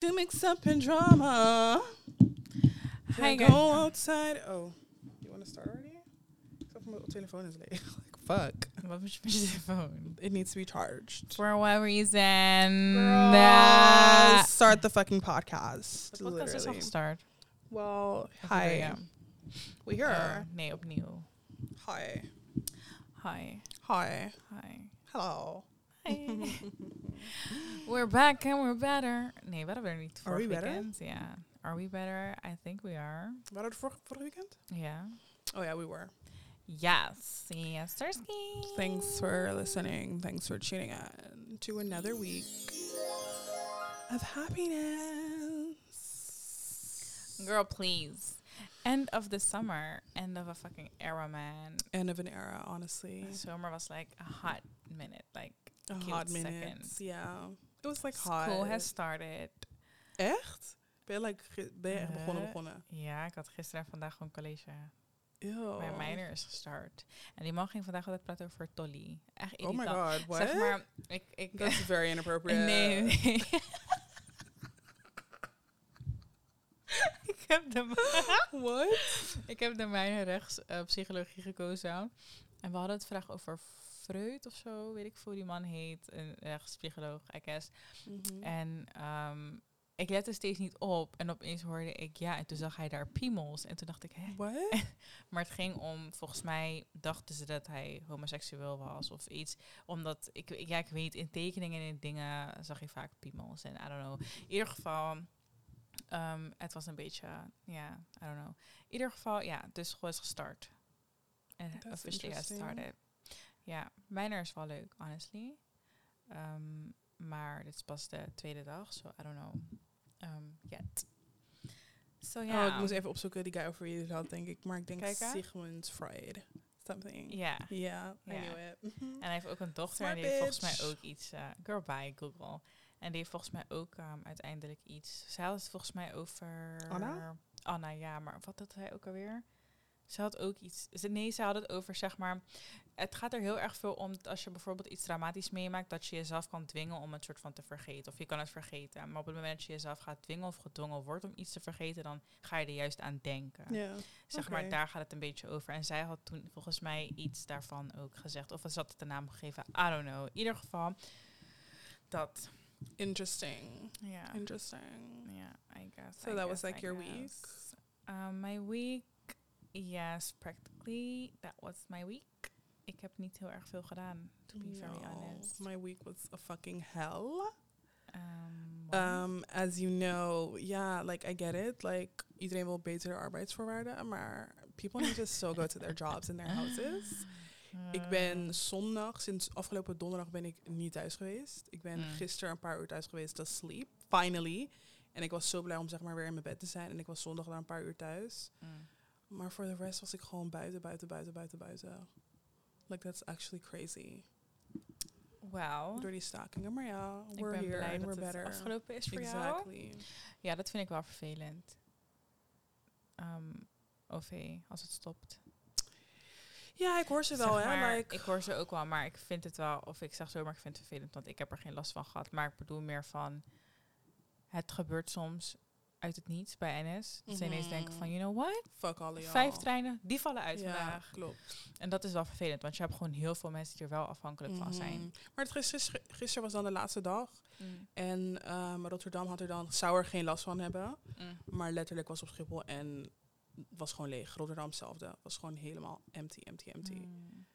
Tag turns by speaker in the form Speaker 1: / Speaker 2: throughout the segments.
Speaker 1: To mix up in drama.
Speaker 2: Hi,
Speaker 1: go
Speaker 2: guys.
Speaker 1: outside. Oh, you want to start already? Except my telephone is late. like fuck.
Speaker 2: Wat is met je telefoon?
Speaker 1: It needs to be charged.
Speaker 2: For what reason?
Speaker 1: Girl,
Speaker 2: Nah.
Speaker 1: start the fucking podcast.
Speaker 2: De podcast is gestart.
Speaker 1: Well, hi. We here.
Speaker 2: Uh, nee, opnieuw.
Speaker 1: Hi.
Speaker 2: Hi.
Speaker 1: Hi.
Speaker 2: Hi.
Speaker 1: Hello.
Speaker 2: Hi. we're back and we're better. Nee, we hadden er niet
Speaker 1: Are
Speaker 2: vorig
Speaker 1: we better?
Speaker 2: weekend. Ja. Are we better? I think we are.
Speaker 1: Waren we er vorige weekend?
Speaker 2: Ja.
Speaker 1: Oh yeah, we were.
Speaker 2: Yes. Yes, Thursday.
Speaker 1: Thanks for listening. Thanks for tuning in to another week of happiness.
Speaker 2: Girl, please. End of the summer. End of a fucking era, man.
Speaker 1: End of an era, honestly.
Speaker 2: Summer was like a hot minute. Like,
Speaker 1: Hot
Speaker 2: second.
Speaker 1: minute. Yeah. It was like hot.
Speaker 2: School has started.
Speaker 1: Echt? Ben je, like, ben je echt begonnen
Speaker 2: Eh,
Speaker 1: begonnen?
Speaker 2: Ja, ik had gisteren en vandaag gewoon college.
Speaker 1: Ew.
Speaker 2: Mijn minor is gestart. En die man ging vandaag altijd praten over Tolly. Echt
Speaker 1: Oh my
Speaker 2: irritant.
Speaker 1: god, what?
Speaker 2: Zeg maar, ik... ik
Speaker 1: That's very inappropriate.
Speaker 2: nee, nee. ik heb de...
Speaker 1: What?
Speaker 2: ik heb de mijne rechts eh, psychologie gekozen. En we hadden het vraag over Freud of zo. Weet ik veel hoe die man heet. Een rechtspsycholoog, I guess.
Speaker 1: Mhm.
Speaker 2: En ehm, ik lette steeds niet op. En opeens hoorde ik ja. En toen zag hij daar piemels. En toen dacht ik, hè?
Speaker 1: What?
Speaker 2: Maar het ging om, volgens mij dachten ze dat hij homoseksueel was of iets. Omdat, ik, ja, ik weet, in tekeningen en in dingen zag je vaak piemels. En I don't know. In ieder geval, ehm, het was een beetje, ja, I don't know. In ieder geval, ja, de school is gestart. En officially started. Ja, mijner is wel leuk, honestly. Ehm, maar dit is pas de tweede dag, so I don't know um, yet. So.
Speaker 1: Oh, ik moest even opzoeken die guy over wie het had, denk ik. Maar ik denk
Speaker 2: Kijk, hè?
Speaker 1: Sigmund Freud. Something.
Speaker 2: Ja.
Speaker 1: Yeah, I
Speaker 2: Ja.
Speaker 1: knew it.
Speaker 2: En hij heeft ook een dochter en die heeft volgens mij ook iets. eh girl, bye Google. En die heeft volgens mij ook ehm, uiteindelijk iets. Ze had het volgens mij over.
Speaker 1: Anna?
Speaker 2: Anna, ja, maar wat had hij ook alweer? Ze had ook iets. ze- Nee, ze had het over zeg maar. Het gaat er heel erg veel om dat als je bijvoorbeeld iets dramatisch meemaakt, dat je jezelf kan dwingen om het soort van te vergeten. Of je kan het vergeten. Maar op het moment dat je jezelf gaat dwingen of gedwongen wordt om iets te vergeten, dan ga je er juist aan denken.
Speaker 1: Ja.
Speaker 2: Zeg maar, daar gaat het een beetje over. En zij had toen volgens mij iets daarvan ook gezegd. Of ze had het de naam gegeven. I don't know. In ieder geval, dat.
Speaker 1: Interesting.
Speaker 2: Ja.
Speaker 1: Interesting.
Speaker 2: Ja, I guess.
Speaker 1: So
Speaker 2: I
Speaker 1: that was like
Speaker 2: I
Speaker 1: your
Speaker 2: guess. Um, my week, yes, practically. That was my week. Ik heb niet heel erg veel gedaan, to be very
Speaker 1: No,
Speaker 2: honest.
Speaker 1: My week was a fucking hell.
Speaker 2: Um?
Speaker 1: Um, as you know, yeah, like I get it. Like iedereen wil betere arbeidsvoorwaarden, maar people need to still go to their jobs in their houses. Ik ben zondag, sinds afgelopen donderdag ben ik niet thuis geweest. Ik ben
Speaker 2: Mm.
Speaker 1: gisteren een paar uur thuis geweest to sleep, finally. En ik was zo blij om zeg maar weer in mijn bed te zijn. En ik was zondag dan een paar uur thuis.
Speaker 2: mm.
Speaker 1: Maar voor de rest was ik gewoon buiten, buiten, buiten, buiten, buiten. Like that's actually crazy.
Speaker 2: Well,
Speaker 1: Door die stakingen. Maar ja,
Speaker 2: ik
Speaker 1: we're
Speaker 2: ben
Speaker 1: here
Speaker 2: blij
Speaker 1: and
Speaker 2: dat
Speaker 1: we're
Speaker 2: het
Speaker 1: better.
Speaker 2: afgelopen is voor jou.
Speaker 1: Exactly.
Speaker 2: Ja, dat vind ik wel vervelend. Ehm, OV, als het stopt.
Speaker 1: Ja, ik hoor ze
Speaker 2: Zeg
Speaker 1: wel, hè.
Speaker 2: maar,
Speaker 1: Like,
Speaker 2: Ik hoor ze ook wel, maar ik vind het wel, of ik zeg zo, maar ik vind het vervelend, want ik heb er geen last van gehad. Maar ik bedoel meer van, het gebeurt soms uit het niets bij NS. Dat ze ineens
Speaker 1: Mhm.
Speaker 2: denken van, you know what?
Speaker 1: fuck y'all.
Speaker 2: Vijf treinen, die vallen uit
Speaker 1: ja,
Speaker 2: vandaag.
Speaker 1: klopt.
Speaker 2: En dat is wel vervelend, want je hebt gewoon heel veel mensen die er wel afhankelijk van zijn.
Speaker 1: Mhm. Maar het gisteren, gisteren was dan de laatste dag. En ehm, Rotterdam had er dan, zou er geen last van hebben.
Speaker 2: Mm.
Speaker 1: Maar letterlijk was op Schiphol en was gewoon leeg. Rotterdam hetzelfde. Was gewoon helemaal empty, empty, empty.
Speaker 2: Mm.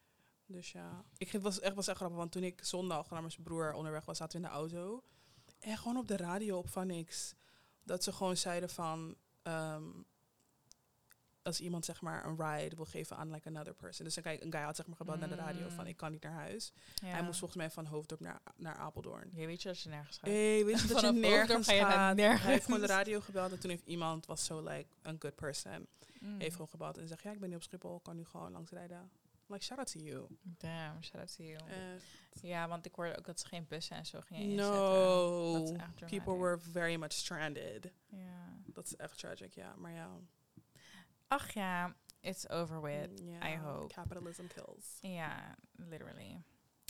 Speaker 1: Dus ja, ik, het was echt, was echt grappig. Want toen ik zondag naar mijn broer onderweg was, zaten we in de auto. En gewoon op de radio op van niks. Dat ze gewoon zeiden van... ehm, als iemand zeg maar een ride wil geven aan like another person. Dus een een guy had zeg maar gebeld naar de radio van
Speaker 2: Mm.
Speaker 1: ik kan niet naar huis.
Speaker 2: Ja.
Speaker 1: Hij moest volgens mij van Hoofddorp naar, naar Apeldoorn.
Speaker 2: Je weet je dat je nergens gaat.
Speaker 1: Hey, weet je dat je nergens
Speaker 2: ga je
Speaker 1: gaat?
Speaker 2: nergens.
Speaker 1: Hij heeft gewoon de radio gebeld en toen heeft iemand, was zo like een good person,
Speaker 2: Mm.
Speaker 1: heeft gewoon gebeld en zegt ja ik ben nu op Schiphol, kan nu gewoon langsrijden. Like shout out to you.
Speaker 2: Damn, shout out to you.
Speaker 1: Eh,
Speaker 2: Ja, want ik hoorde ook dat ze geen bussen en zo gingen inzetten.
Speaker 1: no,
Speaker 2: is echt
Speaker 1: people were very much stranded.
Speaker 2: Ja.
Speaker 1: Dat is echt tragic, ja. Maar ja.
Speaker 2: Ach ja, it's over with.
Speaker 1: mm, ja,
Speaker 2: I hope.
Speaker 1: Capitalism kills.
Speaker 2: Ja, literally.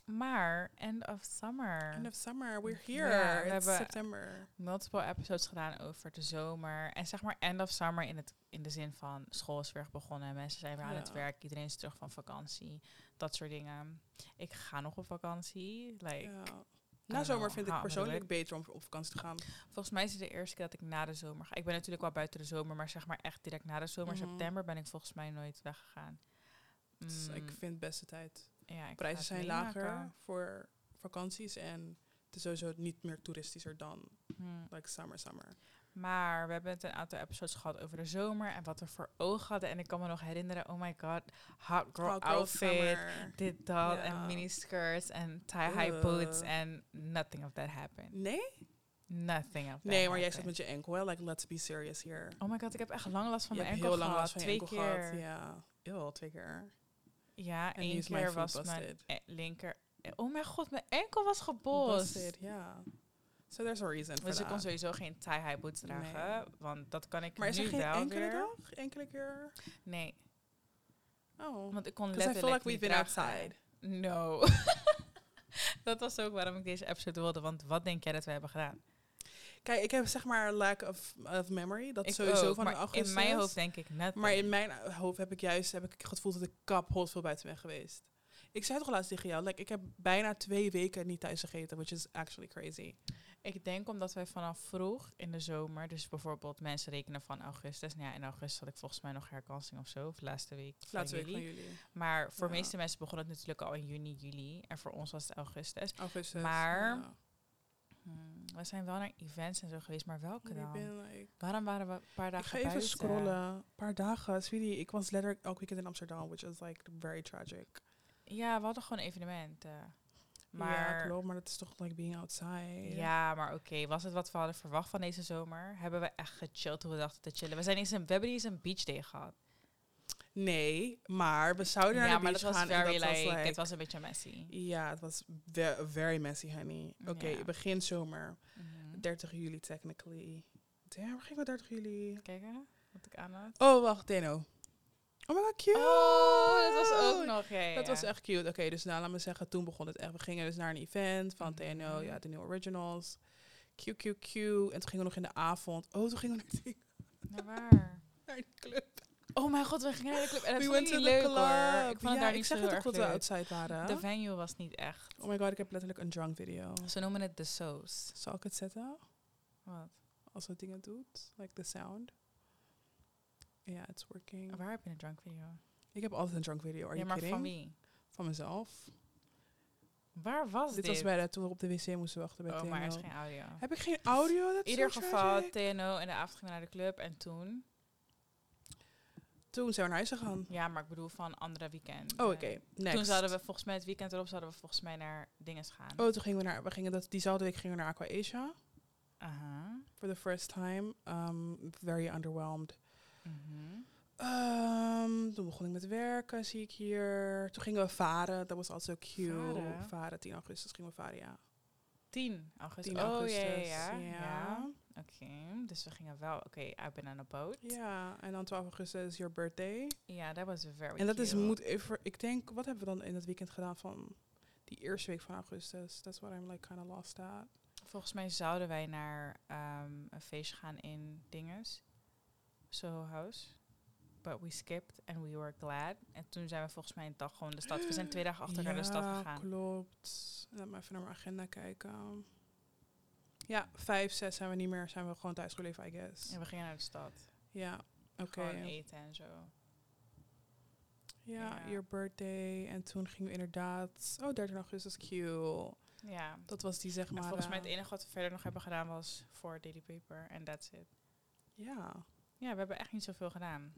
Speaker 2: Maar end of summer.
Speaker 1: End of summer, we're
Speaker 2: Ja,
Speaker 1: here.
Speaker 2: we
Speaker 1: It's
Speaker 2: hebben-
Speaker 1: September.
Speaker 2: multiple episodes gedaan over de zomer. En zeg maar end of summer in, het, in de zin van school is weer begonnen. Mensen zijn weer aan het werk. Iedereen is terug van vakantie. Dat soort dingen. Ik ga nog op vakantie. Like,
Speaker 1: Ja. Na zomer vind ik persoonlijk beter om op vakantie te gaan.
Speaker 2: Volgens mij is het de eerste keer dat ik na de zomer ga. Ik ben natuurlijk wel buiten de zomer. Maar zeg maar echt direct na de zomer,
Speaker 1: Mhm.
Speaker 2: september, ben ik volgens mij nooit weggegaan.
Speaker 1: Dus ik
Speaker 2: Mm,
Speaker 1: vind het beste tijd.
Speaker 2: Ja,
Speaker 1: Prijzen zijn lager voor vakanties en het is sowieso niet meer toeristischer dan
Speaker 2: Hmm.
Speaker 1: like summer summer.
Speaker 2: Maar we hebben het een aantal episodes gehad over de zomer en wat we voor ogen hadden. En ik kan me nog herinneren, oh my god, hot girl,
Speaker 1: Hot girl
Speaker 2: outfit,
Speaker 1: summer.
Speaker 2: dit, dat,
Speaker 1: Ja.
Speaker 2: en miniskirts en tie-high boots. En nothing of that happened.
Speaker 1: Nee?
Speaker 2: Nothing of that
Speaker 1: Nee, maar jij zit met je enkel. hè? Like, let's be serious here.
Speaker 2: Oh my god, ik heb echt lang last van
Speaker 1: je
Speaker 2: mijn enkel
Speaker 1: heel lang
Speaker 2: gehad.
Speaker 1: last van
Speaker 2: Twee
Speaker 1: enkel
Speaker 2: keer.
Speaker 1: gehad. Ja, heel twee keer.
Speaker 2: Ja,
Speaker 1: En
Speaker 2: één
Speaker 1: is
Speaker 2: keer was mijn
Speaker 1: busted.
Speaker 2: e- linker... Oh mijn god, mijn enkel was gebost.
Speaker 1: Busted, ja. So there's a reason for
Speaker 2: Dus ik kon sowieso geen tie-high boots dragen.
Speaker 1: Nee.
Speaker 2: Want dat kan ik
Speaker 1: Maar is
Speaker 2: nu
Speaker 1: er geen
Speaker 2: wel
Speaker 1: enkele
Speaker 2: weer.
Speaker 1: dag? Enkele keer?
Speaker 2: Nee,
Speaker 1: Oh.
Speaker 2: want ik kon
Speaker 1: Because I
Speaker 2: letterlijk
Speaker 1: feel like we've
Speaker 2: niet
Speaker 1: been
Speaker 2: dragen.
Speaker 1: outside.
Speaker 2: No. dat was ook waarom ik deze episode wilde. Want wat denk jij dat we hebben gedaan?
Speaker 1: Kijk, ik heb zeg maar lack of, of memory. Dat
Speaker 2: ik
Speaker 1: sowieso
Speaker 2: ook,
Speaker 1: van
Speaker 2: maar
Speaker 1: augustus.
Speaker 2: in mijn hoofd denk ik net.
Speaker 1: Maar in mijn hoofd heb ik juist heb ik het gevoel dat ik kapot veel buiten ben geweest. Ik zei toch laatst tegen jou, like, ik heb bijna twee weken niet thuis gegeten, which is actually crazy.
Speaker 2: Ik denk omdat wij vanaf vroeg in de zomer, dus bijvoorbeeld mensen rekenen van augustus. Nou ja, in augustus had ik volgens mij nog herkansing of zo, of laatste week.
Speaker 1: Laatste week
Speaker 2: juli.
Speaker 1: van juli.
Speaker 2: Maar voor de
Speaker 1: Ja.
Speaker 2: meeste mensen begon het natuurlijk al in juni, juli. En voor ons was het augustus.
Speaker 1: Augustus.
Speaker 2: Maar-
Speaker 1: ja.
Speaker 2: Hmm, we zijn wel naar events en zo geweest, maar welke
Speaker 1: Ik
Speaker 2: dan?
Speaker 1: like,
Speaker 2: Waarom waren we een paar
Speaker 1: ik
Speaker 2: dagen
Speaker 1: ga even
Speaker 2: buiten?
Speaker 1: scrollen. Een paar dagen. Sweetie, ik was letterlijk elk weekend in Amsterdam, which is like very tragic.
Speaker 2: Ja, we hadden gewoon evenementen.
Speaker 1: ja,
Speaker 2: Maar
Speaker 1: klopt, maar dat is toch like being outside.
Speaker 2: Ja, maar oké. Was het wat we hadden verwacht van deze zomer? Hebben we echt gechilled hoe we dachten te chillen? We, zijn eens een, we hebben eens een beach day gehad.
Speaker 1: Nee, maar we zouden naar
Speaker 2: ja,
Speaker 1: de
Speaker 2: maar dat was
Speaker 1: gaan. en
Speaker 2: very
Speaker 1: dat was,
Speaker 2: like,
Speaker 1: like-
Speaker 2: het was een beetje messy.
Speaker 1: Ja, het was ve- very messy, honey. Oké,
Speaker 2: Ja.
Speaker 1: begin zomer.
Speaker 2: Mhm.
Speaker 1: 30 juli, technically. Damn, waar ging we 30 juli?
Speaker 2: Kijken wat ik aan had.
Speaker 1: Oh, wacht, Deno. Oh my god, cute!
Speaker 2: Oh, dat was ook nog, ja,
Speaker 1: Dat
Speaker 2: ja.
Speaker 1: was echt cute. Oké, dus nou, laat me zeggen, toen begon het echt. We gingen dus naar een event van
Speaker 2: Mhm.
Speaker 1: TNO, ja, de nieuwe originals. Q, Q, Q. En toen gingen we nog in de avond. Oh, toen gingen we naar, die-
Speaker 2: Naar waar?
Speaker 1: naar die club.
Speaker 2: Oh mijn god, we gingen naar de club. En dat
Speaker 1: We
Speaker 2: vond ik
Speaker 1: went
Speaker 2: niet
Speaker 1: to the
Speaker 2: leuk hoor. Ik vond het
Speaker 1: ja,
Speaker 2: daar
Speaker 1: ik
Speaker 2: niet
Speaker 1: zeg
Speaker 2: zo
Speaker 1: het
Speaker 2: heel
Speaker 1: toch
Speaker 2: erg
Speaker 1: dat we
Speaker 2: leuk.
Speaker 1: outside waren.
Speaker 2: De venue was niet echt.
Speaker 1: Oh my god, ik heb letterlijk een drunk video.
Speaker 2: Ze noemen het de soos.
Speaker 1: Zal ik het zetten?
Speaker 2: Wat?
Speaker 1: Als het dingen doet. Like the sound. Ja, it's working.
Speaker 2: Waar heb je een drunk video?
Speaker 1: Ik heb altijd een drunk video. Are
Speaker 2: ja,
Speaker 1: you
Speaker 2: maar
Speaker 1: kidding?
Speaker 2: van wie?
Speaker 1: Van mezelf.
Speaker 2: Waar was
Speaker 1: dit
Speaker 2: dit?
Speaker 1: was bij de, toen we op de wc moesten wachten bij
Speaker 2: oh, maar er is geen audio.
Speaker 1: Heb ik geen audio? Dat
Speaker 2: In ieder geval, TNO in de avond gingen naar de club en toen...
Speaker 1: Toen zijn we naar huis gegaan.
Speaker 2: Ja, maar ik bedoel van andere weekend.
Speaker 1: Oh, oké. Next.
Speaker 2: Toen zouden we volgens mij het weekend erop zouden we volgens mij naar dingen gaan.
Speaker 1: Oh, toen gingen we naar... We gingen dat, diezelfde week gingen we naar Aqua Asia.
Speaker 2: Aha.
Speaker 1: For the first time. Um, very underwhelmed.
Speaker 2: Mhm.
Speaker 1: Um, toen begon ik met werken, zie ik hier. Toen gingen we varen. Dat was also cute.
Speaker 2: Varen?
Speaker 1: 10 augustus gingen we varen, ja.
Speaker 2: 10 augustus.
Speaker 1: 10
Speaker 2: oh,
Speaker 1: augustus.
Speaker 2: ja, ja, ja.
Speaker 1: ja.
Speaker 2: ja. Oké, dus we gingen wel... Oké, ik ben aan de boot.
Speaker 1: Ja, en dan 12 augustus is your birthday.
Speaker 2: Ja, dat was very
Speaker 1: En dat is, moet even, ik denk, wat hebben we dan in het weekend gedaan van die eerste week van augustus? That's what I'm like kind of lost at.
Speaker 2: Volgens mij zouden wij naar ehm, een feestje gaan in Dinges. Soho House. But we skipped and we were glad. En toen zijn we volgens mij een dag gewoon de stad... We zijn twee dagen achter naar de stad gegaan.
Speaker 1: klopt. Laat me even naar mijn agenda kijken. Ja, vijf, zes zijn we niet meer, zijn we gewoon thuis gebleven, I guess.
Speaker 2: En we gingen naar de stad.
Speaker 1: Ja, oké.
Speaker 2: Gewoon eten en zo.
Speaker 1: Ja,
Speaker 2: Ja.
Speaker 1: your birthday. En toen gingen we inderdaad... Oh, 13 augustus, cute.
Speaker 2: Ja.
Speaker 1: Dat was die, zeg
Speaker 2: En
Speaker 1: maar...
Speaker 2: volgens mij het
Speaker 1: eh,
Speaker 2: enige wat we verder nog hebben gedaan was voor Daily Paper. En that's it.
Speaker 1: Ja.
Speaker 2: Ja, we hebben echt niet zoveel gedaan.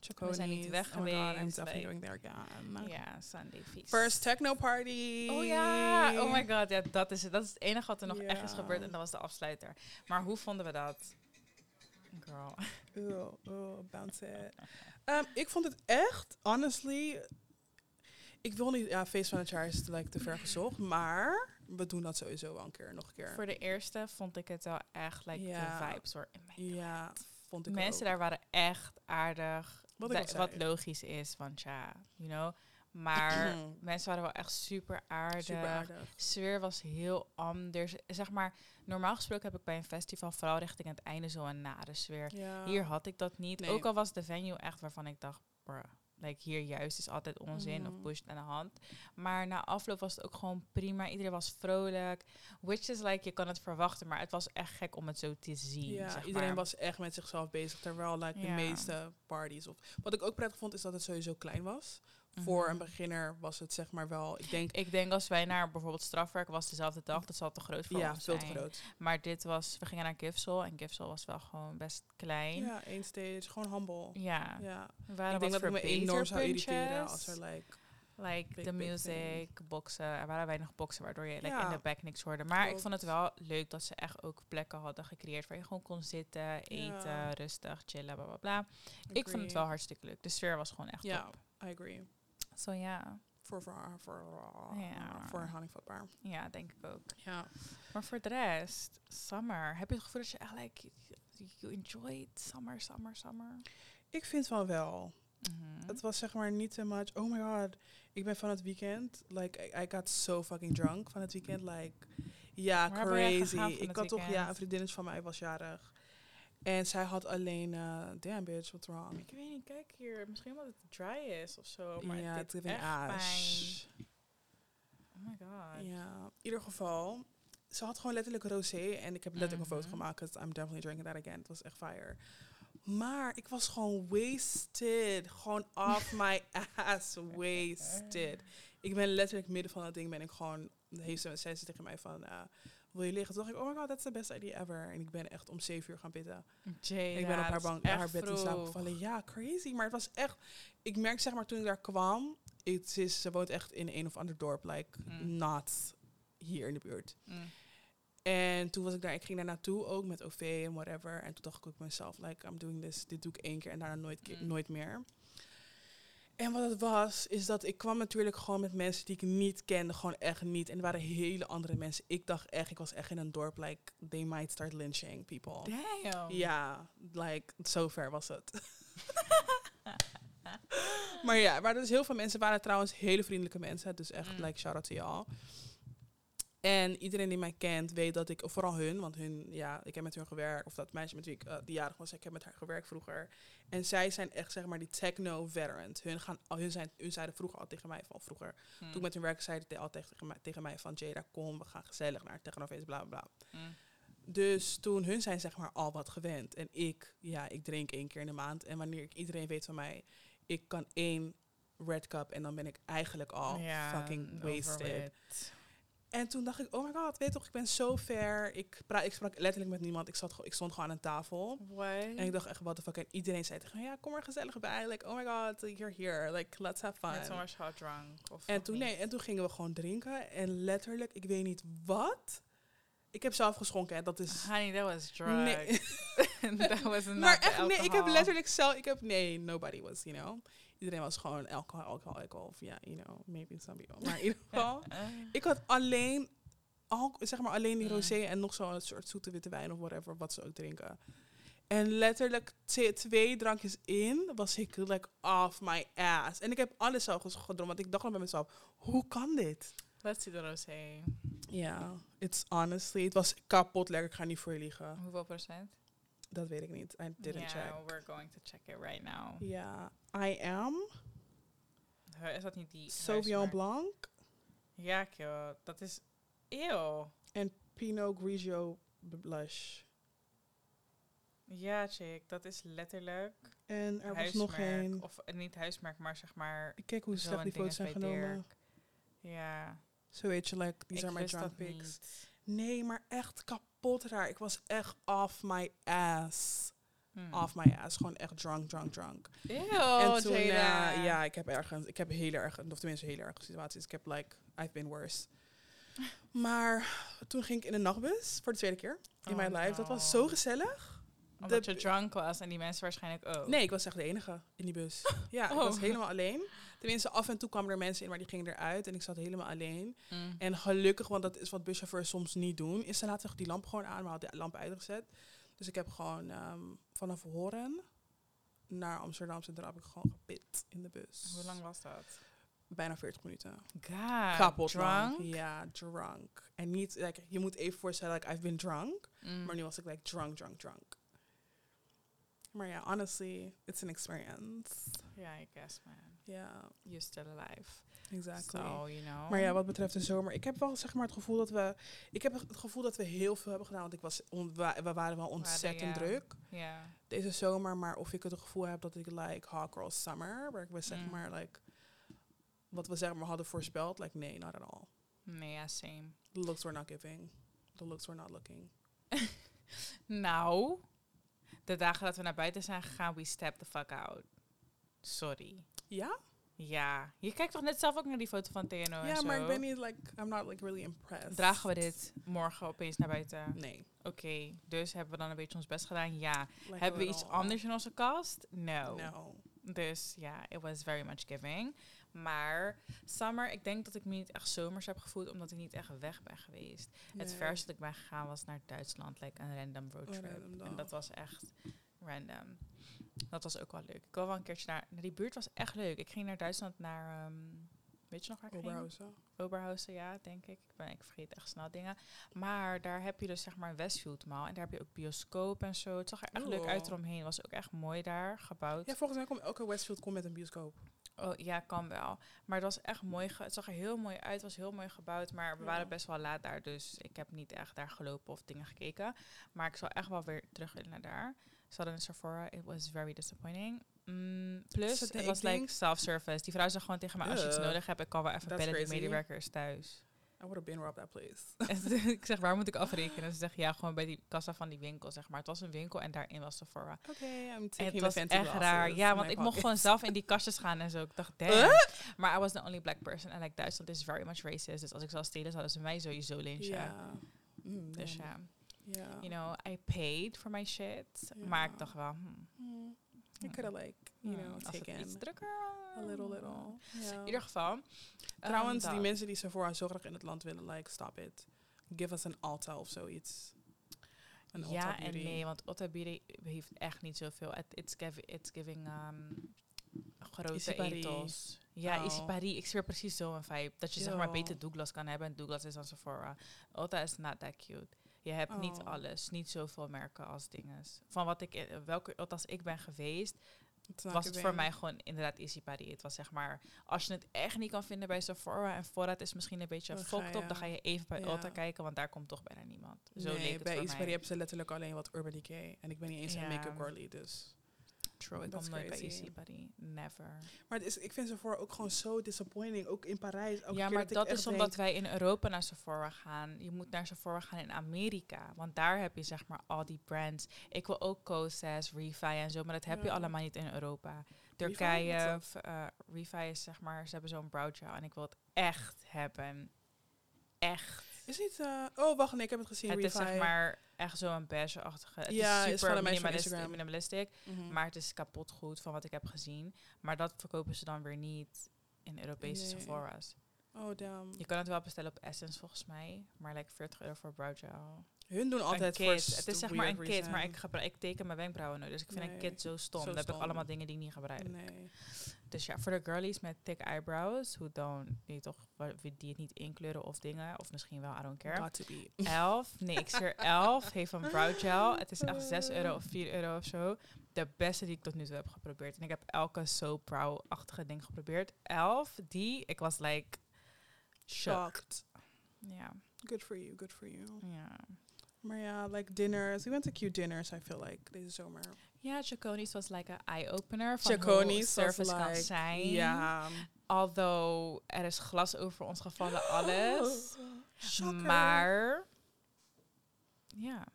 Speaker 1: Chaconi's.
Speaker 2: zijn niet weg
Speaker 1: Oh my God, I'm
Speaker 2: geweest,
Speaker 1: definitely
Speaker 2: like-
Speaker 1: going there again.
Speaker 2: Ja, Sunday feast.
Speaker 1: First techno party.
Speaker 2: Oh ja, oh my god, ja, dat is het. Dat is het enige wat er nog echt is gebeurd en dat was de afsluiter. Maar hoe vonden we dat? Girl.
Speaker 1: Oh, bounce it. Ehm, ik vond het echt, honestly... Ik wil niet... Ja, feest van het jaar is like, te ver gezocht. Maar we doen dat sowieso wel een keer, nog een keer.
Speaker 2: Voor de eerste vond ik het wel echt like de vibes hoor.
Speaker 1: ja, vond ik
Speaker 2: Mensen
Speaker 1: ook.
Speaker 2: daar waren echt aardig.
Speaker 1: Wat ik
Speaker 2: wat logisch is, want ja, you know. Maar mensen waren wel echt super aardig.
Speaker 1: Super aardig.
Speaker 2: sfeer was heel anders. Zeg maar, normaal gesproken heb ik bij een festival vooral richting het einde zo een nare sfeer.
Speaker 1: Ja.
Speaker 2: Hier had ik dat niet.
Speaker 1: Nee.
Speaker 2: Ook al was de venue echt waarvan ik dacht, bruh, like hier juist is altijd onzin of
Speaker 1: Mhm.
Speaker 2: pushed aan de hand. Maar na afloop was het ook gewoon prima. Iedereen was vrolijk. Which is like, je kan het verwachten, maar het was echt gek om het zo te zien.
Speaker 1: Ja,
Speaker 2: zeg
Speaker 1: iedereen
Speaker 2: maar.
Speaker 1: was echt met zichzelf bezig. Terwijl like, de meeste parties. Of, wat ik ook prettig vond, is dat het sowieso klein was. Voor
Speaker 2: Mhm.
Speaker 1: een beginner was het zeg maar wel. Ik denk.
Speaker 2: Ik denk als wij naar bijvoorbeeld strafwerk was dezelfde dag, dat zal te groot voor
Speaker 1: Ja,
Speaker 2: ons
Speaker 1: veel te
Speaker 2: zijn.
Speaker 1: groot.
Speaker 2: Maar dit was, we gingen naar Gifsel en Gifsel was wel gewoon best klein.
Speaker 1: Ja, één stage. Gewoon humble.
Speaker 2: Ja,
Speaker 1: Ja.
Speaker 2: waren
Speaker 1: Ik denk dat het me enorm zou irriteren als er like.
Speaker 2: Like de music, boksen. Er waren weinig boksen, waardoor je like,
Speaker 1: Ja.
Speaker 2: in de back niks hoorde. Maar ik vond het wel leuk dat ze echt ook plekken hadden gecreëerd waar je gewoon kon zitten, eten,
Speaker 1: Ja.
Speaker 2: rustig, chillen, bla bla bla. Ik vond het wel hartstikke leuk. De sfeer was gewoon echt
Speaker 1: Ja,
Speaker 2: top.
Speaker 1: I agree.
Speaker 2: Zo ja,
Speaker 1: Voor voor voor
Speaker 2: Ja.
Speaker 1: voor herhaling vatbaar.
Speaker 2: ja, denk ik ook.
Speaker 1: Ja.
Speaker 2: Maar voor de rest, summer. Heb je het gevoel dat je echt like, you- enjoyed summer, summer, summer?
Speaker 1: Ik vind van wel.
Speaker 2: Mhm.
Speaker 1: Het was zeg maar niet te much. Oh my god. Ik ben van het weekend. Like, I, I got so fucking drunk van het weekend. Like, ja,
Speaker 2: jij
Speaker 1: crazy. Ik
Speaker 2: het
Speaker 1: had toch, ja, een vriendinnetje van mij was jarig. En zij had alleen, uh, damn bitch, what's wrong?
Speaker 2: Ik weet niet, kijk hier. Misschien omdat het dry is of zo. Maar
Speaker 1: ja,
Speaker 2: het deed
Speaker 1: is
Speaker 2: echt
Speaker 1: ash.
Speaker 2: pijn. Oh my god.
Speaker 1: Ja, in ieder geval. Ze had gewoon letterlijk rosé. En ik heb letterlijk een foto
Speaker 2: Mhm.
Speaker 1: gemaakt. 'cause I'm definitely drinking that again. Het was echt fire. Maar ik was gewoon wasted. Gewoon off my ass wasted. Ik ben letterlijk midden van dat ding ben ik gewoon... Heeft ze, zei ze tegen mij van... eh, wil je liggen? Toen dacht ik, oh my god, that's the best idea ever. En ik ben echt om zeven uur gaan bidden.
Speaker 2: Jada,
Speaker 1: En ik ben op haar, bank, haar bed in slaap gevallen. Ja, crazy. Maar het was echt... Ik merk zeg maar toen ik daar kwam... Het is, ze woont echt in een of ander dorp. Like,
Speaker 2: Mm.
Speaker 1: not hier in de buurt.
Speaker 2: Mm.
Speaker 1: En toen was ik daar, ik ging daar naartoe ook met OV en whatever. En toen dacht ik ook mezelf, like, I'm doing this, dit doe ik één keer en daarna nooit,
Speaker 2: Mm.
Speaker 1: nooit meer. En wat het was, is dat ik kwam natuurlijk gewoon met mensen die ik niet kende, gewoon echt niet. En er waren hele andere mensen. Ik dacht echt, ik was echt in een dorp, like, they might start lynching people.
Speaker 2: Damn.
Speaker 1: Ja, like, zover was het. maar ja, maar dus heel veel mensen waren trouwens hele vriendelijke mensen. Dus echt,
Speaker 2: Mm.
Speaker 1: like, shout out to y'all. En iedereen die mij kent weet dat ik, of vooral hun, want hun, ja, ik heb met hun gewerkt, of dat meisje met wie ik uh, die jarig was, ik heb met haar gewerkt vroeger. En zij zijn echt, zeg maar, die techno-veterans. Hun, gaan, al- hun, zijn, hun zeiden vroeger al tegen mij van vroeger.
Speaker 2: Mm.
Speaker 1: Toen ik met hun werkte, zeiden ze altijd tegen mij, tegen mij van, Jada, kom, we gaan gezellig naar technofeest, bla, bla, bla.
Speaker 2: Mm.
Speaker 1: Dus toen hun zijn zeg maar al wat gewend. En ik, ja, ik drink één keer in de maand. En wanneer ik, iedereen weet van mij, ik kan één red cup en dan ben ik eigenlijk al
Speaker 2: Ja,
Speaker 1: fucking wasted. En toen dacht ik, oh my god, weet toch, ik ben zo ver. Ik, pra ik sprak letterlijk met niemand. Ik, zat, gewoon- ik stond gewoon aan een tafel. En ik dacht echt, what the fuck. En iedereen zei tegen me, ja, kom er gezellig bij. Like, oh my god, you're here. Like, let's have fun.
Speaker 2: Net zoals hot drunk. Of
Speaker 1: En toen, nee, en toen gingen we gewoon drinken. En letterlijk, ik weet niet wat. Ik heb zelf geschonken, hè. Dat is...
Speaker 2: Honey, that was drunk.
Speaker 1: Nee.
Speaker 2: that was not
Speaker 1: maar echt, nee, ik heb letterlijk zelf... Ik heb... Nee, nobody was, you know. Iedereen was gewoon alcohol, alcohol, alcohol. Of ja, you know, maybe some people. Maar in ieder geval... Ik had alleen... Al, zeg maar alleen die rosé en nog zo'n soort zoete witte wijn of whatever, wat ze ook drinken. En letterlijk twe- twee drankjes in, was ik like off my ass. En ik heb alles ges- gedronken, want ik dacht al bij mezelf, hoe kan dit?
Speaker 2: Let's see the rosé.
Speaker 1: Ja, it's honestly, het was kapot lekker. Ik ga niet voor je liegen.
Speaker 2: Hoeveel procent?
Speaker 1: Dat weet ik niet. I didn't
Speaker 2: yeah,
Speaker 1: check.
Speaker 2: we're going to check it right now.
Speaker 1: Ja, I am
Speaker 2: Is dat niet die
Speaker 1: Sauvignon? Blanc
Speaker 2: Ja, kill. Dat is... Eeuw.
Speaker 1: en Pinot Grigio blush.
Speaker 2: Ja, chick. Dat is letterlijk
Speaker 1: En er was nog één.
Speaker 2: Of eh, niet huismerk, maar zeg maar...
Speaker 1: Ik Kijk hoe slecht die foto's zijn genomen.
Speaker 2: Dirk. Ja.
Speaker 1: Zo weet je, like, these
Speaker 2: ik
Speaker 1: are my drunk pics. Nee, maar echt kapot raar. Ik was echt off my ass.
Speaker 2: Hmm.
Speaker 1: Off my ass. Gewoon echt drunk, drunk, drunk.
Speaker 2: Eeuw,
Speaker 1: en toen, eh, ja, ik heb ergens, ik heb hele erg, of tenminste hele erge situaties. Ik heb like, I've been worse. Maar toen ging ik in de nachtbus voor de tweede keer in
Speaker 2: Oh,
Speaker 1: mijn life. Dat was
Speaker 2: no.
Speaker 1: zo gezellig.
Speaker 2: Omdat
Speaker 1: de-
Speaker 2: je drunk was en die mensen waarschijnlijk ook.
Speaker 1: Nee, ik was echt de enige in die bus. Ja, ik
Speaker 2: Oh.
Speaker 1: was helemaal alleen. Tenminste, af en toe kwamen er mensen in, maar die gingen eruit. En ik zat helemaal alleen.
Speaker 2: Mm.
Speaker 1: En gelukkig, want dat is wat buschauffeurs soms niet doen, is ze laten die lamp gewoon aan, maar had de lamp uitgezet. Dus ik heb gewoon ehm, vanaf Horen naar Amsterdam Centraal heb ik gewoon gepit in de bus.
Speaker 2: Hoe lang was dat?
Speaker 1: Bijna 40 minuten.
Speaker 2: God,
Speaker 1: Kapot lang.
Speaker 2: drunk.
Speaker 1: Ja, drunk. En niet, like, je moet even voorstellen, like, I've been drunk.
Speaker 2: Mm.
Speaker 1: Maar nu was ik like drunk, drunk, drunk. Maar ja, honestly, it's an experience.
Speaker 2: Ja, I guess man.
Speaker 1: Ja,
Speaker 2: You're still alive.
Speaker 1: exactly.
Speaker 2: So, you know.
Speaker 1: Maar ja, wat betreft de zomer, ik heb wel zeg maar het gevoel dat we, ik heb het gevoel dat we heel veel hebben gedaan, want ik was, on, we waren wel ontzettend druk
Speaker 2: Ja.
Speaker 1: deze zomer, maar of ik het gevoel heb dat ik like hot girl summer, waar ik we zeg
Speaker 2: Mm.
Speaker 1: maar like, wat we zeg maar hadden voorspeld, like nee, not at all.
Speaker 2: Nee, ja, same.
Speaker 1: The looks were not giving, the looks were not looking.
Speaker 2: Nou, de dagen dat we naar buiten zijn gegaan, we step the fuck out. Sorry.
Speaker 1: Ja?
Speaker 2: Ja, je kijkt toch net zelf ook naar die foto van TNO en
Speaker 1: Ja,
Speaker 2: zo?
Speaker 1: maar ik ben niet like, I'm not like really impressed.
Speaker 2: Dragen we dit morgen opeens naar buiten?
Speaker 1: Nee.
Speaker 2: Oké, dus hebben we dan een beetje ons best gedaan? Ja.
Speaker 1: Like
Speaker 2: hebben we iets anders in onze kast? No.
Speaker 1: No.
Speaker 2: Dus ja, it was very much giving. Maar summer, ik denk dat ik me niet echt zomers heb gevoeld, omdat ik niet echt weg ben geweest. Het verste dat ik ben gegaan was naar Duitsland, like een random roadtrip.
Speaker 1: random
Speaker 2: en dat was echt random. Dat was ook wel leuk. Ik wil wel een keertje naar, naar die buurt was echt leuk. Ik ging naar Duitsland naar, ehm, weet je nog waar ik ging?
Speaker 1: Oberhausen.
Speaker 2: Oberhausen, ja, denk ik. Ik, ben, ik vergeet echt snel dingen. Maar daar heb je dus zeg maar een Westfield Mall. En daar heb je ook bioscoop en zo. Het zag er echt leuk uit eromheen. was ook echt mooi daar gebouwd.
Speaker 1: Ja, volgens mij komt elke Westfield komt met een bioscoop.
Speaker 2: Oh, ja, kan wel. Maar het was echt mooi. Het zag er heel mooi uit. Het was heel mooi gebouwd. Maar we waren best wel laat daar. Dus ik heb niet echt daar gelopen of dingen gekeken. Maar ik zal echt wel weer terug willen naar daar. Ze hadden een Sephora. It was very disappointing. Mm, plus, het was like self-service. Die vrouw zei gewoon tegen mij, als je iets nodig hebt, ik kan wel even bellen. Die
Speaker 1: crazy.
Speaker 2: medewerker is thuis.
Speaker 1: I would have been robbed that place.
Speaker 2: En ik zeg, waar moet ik afrekenen? Ze zegt, ja, gewoon bij die kassa van die winkel, zeg maar. Het was een winkel en daarin was Sephora.
Speaker 1: Oké, I'm
Speaker 2: En
Speaker 1: taking
Speaker 2: het was echt raar. Ja,
Speaker 1: in
Speaker 2: want ik mocht gewoon zelf in die kastjes gaan en zo. Ik dacht, damn.
Speaker 1: Huh?
Speaker 2: Maar I was the only black person. En like, Duitsland is very much racist. Dus als ik zou stelen, zouden ze mij sowieso lynchen.
Speaker 1: Ja. Mm,
Speaker 2: Dus ja,
Speaker 1: Ja.
Speaker 2: you know, I paid for my shit. Maar ik dacht wel, hmm,
Speaker 1: Mm, You
Speaker 2: hmm,
Speaker 1: could have like, you
Speaker 2: hmm,
Speaker 1: know, taken
Speaker 2: iets drukker
Speaker 1: a little, little. Ja.
Speaker 2: In ieder geval.
Speaker 1: Trouwens,
Speaker 2: ehm,
Speaker 1: die mensen die Sephora zo graag in het land willen, like, stop it. Give us an Alta of zoiets. Een
Speaker 2: Ja en nee, want Beauty heeft echt niet zoveel. It, it's, it's giving um, grote ethos. Ja,
Speaker 1: Oh.
Speaker 2: Issy Paris. Ik zweer precies zo'n vibe. Dat je zeg maar beter Douglas kan hebben. En Douglas is dan Sephora. Ulta is not that cute. Je hebt niet
Speaker 1: Oh.
Speaker 2: alles. Niet zoveel merken als dinges. Van wat ik, eh, welke Ulta's ik ben geweest, was het voor mij gewoon inderdaad Paris. Het was zeg maar, als je het echt niet kan vinden bij Sephora en voorraad is misschien een beetje
Speaker 1: je-
Speaker 2: op, dan ga je even bij
Speaker 1: ja.
Speaker 2: Ulta kijken, want daar komt toch bijna niemand. Zo
Speaker 1: nee,
Speaker 2: leek het
Speaker 1: bij. Paris hebben ze letterlijk alleen wat Urban Decay. En ik ben niet eens een make-up girly, dus...
Speaker 2: True, ik kom nooit bij. Issy Paris. Never.
Speaker 1: Maar het is, ik vind Sephora ook gewoon zo disappointing. Ook in Parijs. Elke
Speaker 2: ja,
Speaker 1: keer
Speaker 2: maar dat is omdat
Speaker 1: denk,
Speaker 2: wij in Europa naar Sephora gaan. Je moet naar Sephora gaan in Amerika. Want daar heb je zeg maar al die brands. Ik wil ook Kosas, Refi en zo. Maar dat heb je allemaal niet in Europa. Turkije, eh Refi is zeg maar, ze hebben zo'n brow gel. En ik wil het echt hebben. Echt.
Speaker 1: Is niet... eh, oh, wacht, nee, ik heb het gezien.
Speaker 2: Het is zeg maar echt zo'n beige-achtige. Het
Speaker 1: Ja,
Speaker 2: is super
Speaker 1: van een meisje van
Speaker 2: minimalist-
Speaker 1: Instagram.
Speaker 2: minimalistic.
Speaker 1: Mhm.
Speaker 2: Maar het is kapot goed van wat ik heb gezien. Maar dat verkopen ze dan weer niet in Europese
Speaker 1: Nee.
Speaker 2: Sephora's.
Speaker 1: Oh, damn.
Speaker 2: Je kan het wel bestellen op Essence volgens mij. Maar like 40 euro voor brow gel.
Speaker 1: Hun doen altijd
Speaker 2: een
Speaker 1: voor.
Speaker 2: Het is zeg maar een kit. Maar ik, gebruik, ik teken mijn wenkbrauwen nooit. Dus ik vind een
Speaker 1: Nee,
Speaker 2: kit zo stom.
Speaker 1: zo
Speaker 2: Dan heb ik allemaal dingen die ik niet gebruik.
Speaker 1: Nee.
Speaker 2: Dus ja, voor de girlies met thick eyebrows. Who don't, die toch, die het niet inkleuren of dingen. Of misschien wel, I don't care.
Speaker 1: Got to be.
Speaker 2: 11, nee, ik zweer 11 heeft een brow gel. Het is echt 6 euro of 4 euro of zo. De beste die ik tot nu toe heb geprobeerd. En ik heb elke soap brow-achtige ding geprobeerd. 11, die, ik was like.
Speaker 1: Shocked.
Speaker 2: Ja,
Speaker 1: Good for you, good for you.
Speaker 2: ja.
Speaker 1: Maar ja, like dinners. We went to cute dinners, I feel like, deze zomer.
Speaker 2: Ja, Chaconi's was like een eye-opener van hoe
Speaker 1: Chaconi's was
Speaker 2: service kan zijn.
Speaker 1: Ja.
Speaker 2: Although er is glas over ons gevallen, alles.
Speaker 1: Shocker.
Speaker 2: Maar, ja.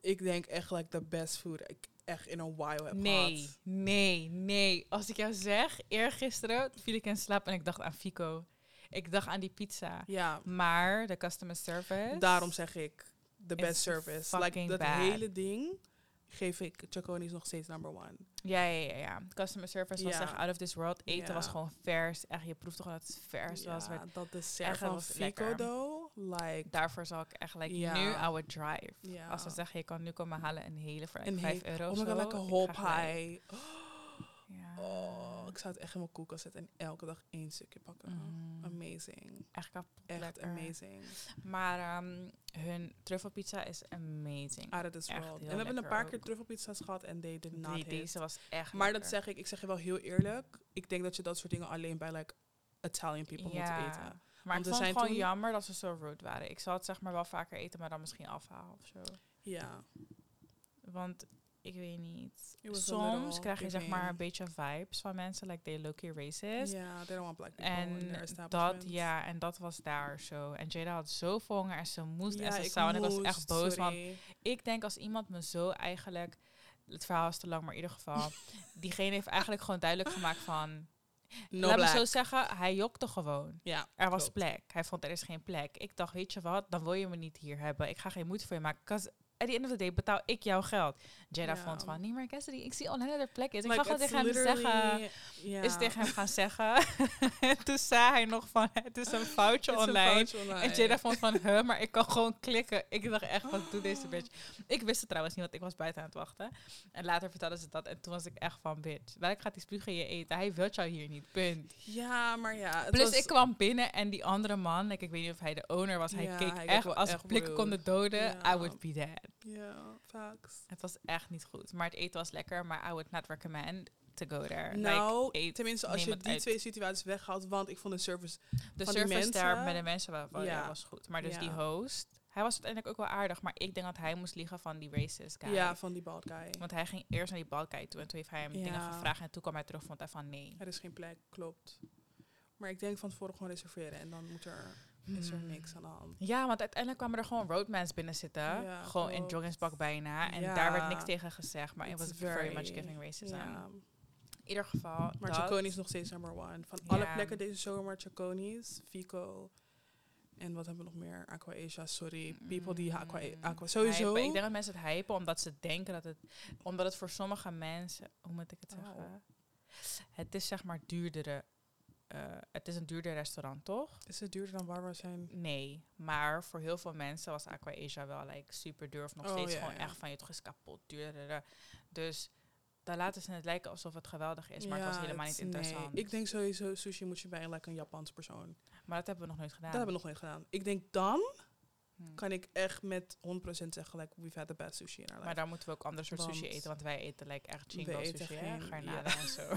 Speaker 1: Ik denk echt like the best food ik echt in a while heb
Speaker 2: Nee,
Speaker 1: gehad.
Speaker 2: nee, nee. Als ik jou zeg, eergisteren viel ik in slaap en ik dacht aan Fico. Ik dacht aan die pizza.
Speaker 1: Ja,
Speaker 2: Maar de customer service.
Speaker 1: daarom zeg ik the best service. Like dat
Speaker 2: bad.
Speaker 1: hele ding geef ik Chaconi's nog steeds number one.
Speaker 2: Ja, ja, ja, ja. Customer service was
Speaker 1: Ja.
Speaker 2: echt out of this world. Eten
Speaker 1: Ja.
Speaker 2: was gewoon vers. Echt, je proefde gewoon dat het vers was.
Speaker 1: Dat dessert
Speaker 2: echt,
Speaker 1: van Fico though, like
Speaker 2: Daarvoor zal ik echt, like, nu, I would drive. Als ze zeggen, je kan nu komen halen een hele voor
Speaker 1: Een
Speaker 2: 5
Speaker 1: hele-
Speaker 2: euro
Speaker 1: oh my god, like a whole pie.
Speaker 2: Ja.
Speaker 1: Oh, ik zou het echt in mijn koelkast zetten en elke dag één stukje pakken.
Speaker 2: Mm.
Speaker 1: Amazing.
Speaker 2: Echt kapot
Speaker 1: Echt
Speaker 2: lekker.
Speaker 1: amazing.
Speaker 2: Maar ehm, hun truffelpizza is amazing.
Speaker 1: This
Speaker 2: Echt
Speaker 1: world.
Speaker 2: heel
Speaker 1: En we hebben een paar
Speaker 2: ook.
Speaker 1: keer truffelpizza's gehad en they did not
Speaker 2: Die, deze was echt
Speaker 1: Maar dat zeg ik, ik zeg je wel heel eerlijk. Ik denk dat je dat soort dingen alleen bij like Italian people moet eten.
Speaker 2: Maar
Speaker 1: Want
Speaker 2: ik vond het
Speaker 1: zijn
Speaker 2: gewoon jammer dat ze zo rude waren. Ik zal het zeg maar wel vaker eten, maar dan misschien afhalen of zo.
Speaker 1: Ja.
Speaker 2: Want ik weet niet. Soms krijg je zeg maar een beetje vibes van mensen, like they look racist.
Speaker 1: Ja, they don't want black people in their
Speaker 2: En
Speaker 1: establishment.
Speaker 2: dat, ja, en dat was daar zo. En Jada had zoveel honger en ze moest en ze zou. En ik was echt boos, want ik denk als iemand me zo eigenlijk... Het verhaal is te lang, maar in ieder geval... diegene heeft eigenlijk gewoon duidelijk gemaakt van...
Speaker 1: No
Speaker 2: laat
Speaker 1: black.
Speaker 2: me zo zeggen, hij jokte gewoon.
Speaker 1: Ja,
Speaker 2: Er was
Speaker 1: klopt.
Speaker 2: plek. Hij vond er is geen plek. Ik dacht, weet je wat, dan wil je me niet hier hebben. Ik ga geen moeite voor je maken. At the end of the day betaal ik jouw geld. Jada
Speaker 1: Ja.
Speaker 2: vond van, nee maar Cassidy, ik zie online dat er plek is. Ik ga gewoon tegen hem zeggen. Is tegen hem gaan zeggen. Toen zei hij nog van, het is een foutje
Speaker 1: een
Speaker 2: online.
Speaker 1: foutje online.
Speaker 2: En Jada vond van, huh, maar ik kan gewoon klikken. Ik dacht echt, wat doet deze bitch? Ik wist het trouwens niet, want ik was buiten aan het wachten. En later vertelden ze dat. En toen was ik echt van, bitch, welk gaat die in je eten? Hij wil jou hier niet, punt.
Speaker 1: Ja, maar ja. Het
Speaker 2: Plus
Speaker 1: was,
Speaker 2: ik kwam binnen en die andere man, like, ik weet niet of hij de owner was, hij
Speaker 1: Ja,
Speaker 2: keek
Speaker 1: hij
Speaker 2: echt, als ik blikken konden doden. I would be dead.
Speaker 1: Ja, facts.
Speaker 2: Het was echt niet goed. Maar het eten was lekker, maar I would not recommend to go there.
Speaker 1: Nou,
Speaker 2: like,
Speaker 1: tenminste als je die
Speaker 2: uit.
Speaker 1: twee situaties weghaalt, want ik vond de service...
Speaker 2: de service daar
Speaker 1: mensen-
Speaker 2: met de mensen wa- wa-
Speaker 1: Ja.
Speaker 2: was goed. Maar dus
Speaker 1: Ja.
Speaker 2: die host, hij was uiteindelijk ook wel aardig, maar ik denk dat hij moest liegen van die racist guy.
Speaker 1: Ja, van die bald guy.
Speaker 2: Want hij ging eerst naar die balkij toe en toen heeft hij hem dingen gevraagd en toen kwam hij terug vond hij van nee.
Speaker 1: Er is geen plek, klopt. Maar ik denk van tevoren gewoon reserveren en dan moet er, is er
Speaker 2: Hmm.
Speaker 1: niks aan de hand.
Speaker 2: Ja, want uiteindelijk kwamen er gewoon roadmans binnen zitten.
Speaker 1: Ja,
Speaker 2: gewoon in
Speaker 1: klopt.
Speaker 2: joggingspak bijna. En
Speaker 1: Ja.
Speaker 2: daar werd niks tegen gezegd. Maar it
Speaker 1: It's
Speaker 2: was very, much
Speaker 1: very-
Speaker 2: giving racism. In ieder geval,
Speaker 1: Maar. Chaconi is nog steeds number one. Van alle plekken deze zomer, Chaconi's, Fico. En wat hebben we nog meer? Aqua Asia, sorry. People die Aqua,
Speaker 2: Mm,
Speaker 1: Aqua sowieso.
Speaker 2: hypen. Ik denk dat mensen het hypen omdat ze denken dat het... Omdat het voor sommige mensen... Hoe moet ik het
Speaker 1: Oh.
Speaker 2: zeggen? Het is zeg maar duurdere... eh, het is een duurder restaurant, toch?
Speaker 1: Is het duurder dan waar we zijn?
Speaker 2: Nee, maar voor heel veel mensen was Aqua Asia wel like, super duur. Of nog
Speaker 1: Oh,
Speaker 2: steeds
Speaker 1: ja,
Speaker 2: gewoon
Speaker 1: ja.
Speaker 2: echt van je toch is kapot duurder. Dus daar laten ze het lijken alsof het geweldig is. Maar het was helemaal
Speaker 1: het-
Speaker 2: niet interessant.
Speaker 1: Nee, ik denk sowieso sushi moet je bij like, een Japans persoon.
Speaker 2: maar dat hebben we nog nooit gedaan.
Speaker 1: Dat hebben we nog nooit gedaan. Ik denk dan
Speaker 2: Hm.
Speaker 1: kan ik echt met 100% zeggen, like, we've had the best sushi in our life.
Speaker 2: Maar dan moeten we ook ander soort sushi eten. Want wij eten like, echt chingo sushi.
Speaker 1: geen-
Speaker 2: Garnalen en zo.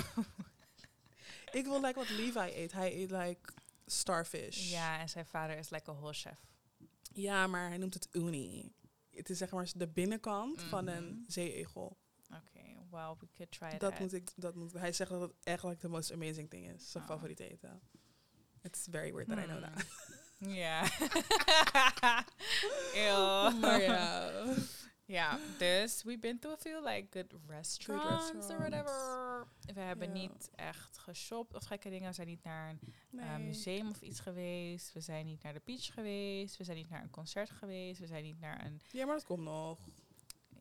Speaker 1: Ik wil like wat Levi eet. Hij eet like starfish.
Speaker 2: ja, en zijn vader is like een whole chef.
Speaker 1: Ja, maar hij noemt het uni. Het is zeg maar de binnenkant van
Speaker 2: Mhm.
Speaker 1: een zeeegel.
Speaker 2: Oké, well, we could try
Speaker 1: Dat
Speaker 2: that.
Speaker 1: moet ik, dat moet, hij zegt dat het echt like the most amazing thing is. Zijn
Speaker 2: Oh.
Speaker 1: favoriete eten. It's very weird that I know
Speaker 2: Hmm.
Speaker 1: that.
Speaker 2: Ja. Ew.
Speaker 1: maar ja.
Speaker 2: Ja, dus we've been to a few like good restaurants, or
Speaker 1: restaurants.
Speaker 2: whatever. We hebben
Speaker 1: Ja.
Speaker 2: niet echt geshopt of gekke dingen. We zijn niet naar een eh, museum of iets geweest. We zijn niet naar de beach geweest. We zijn niet naar een concert geweest. We zijn niet naar een...
Speaker 1: Ja, maar dat komt nog.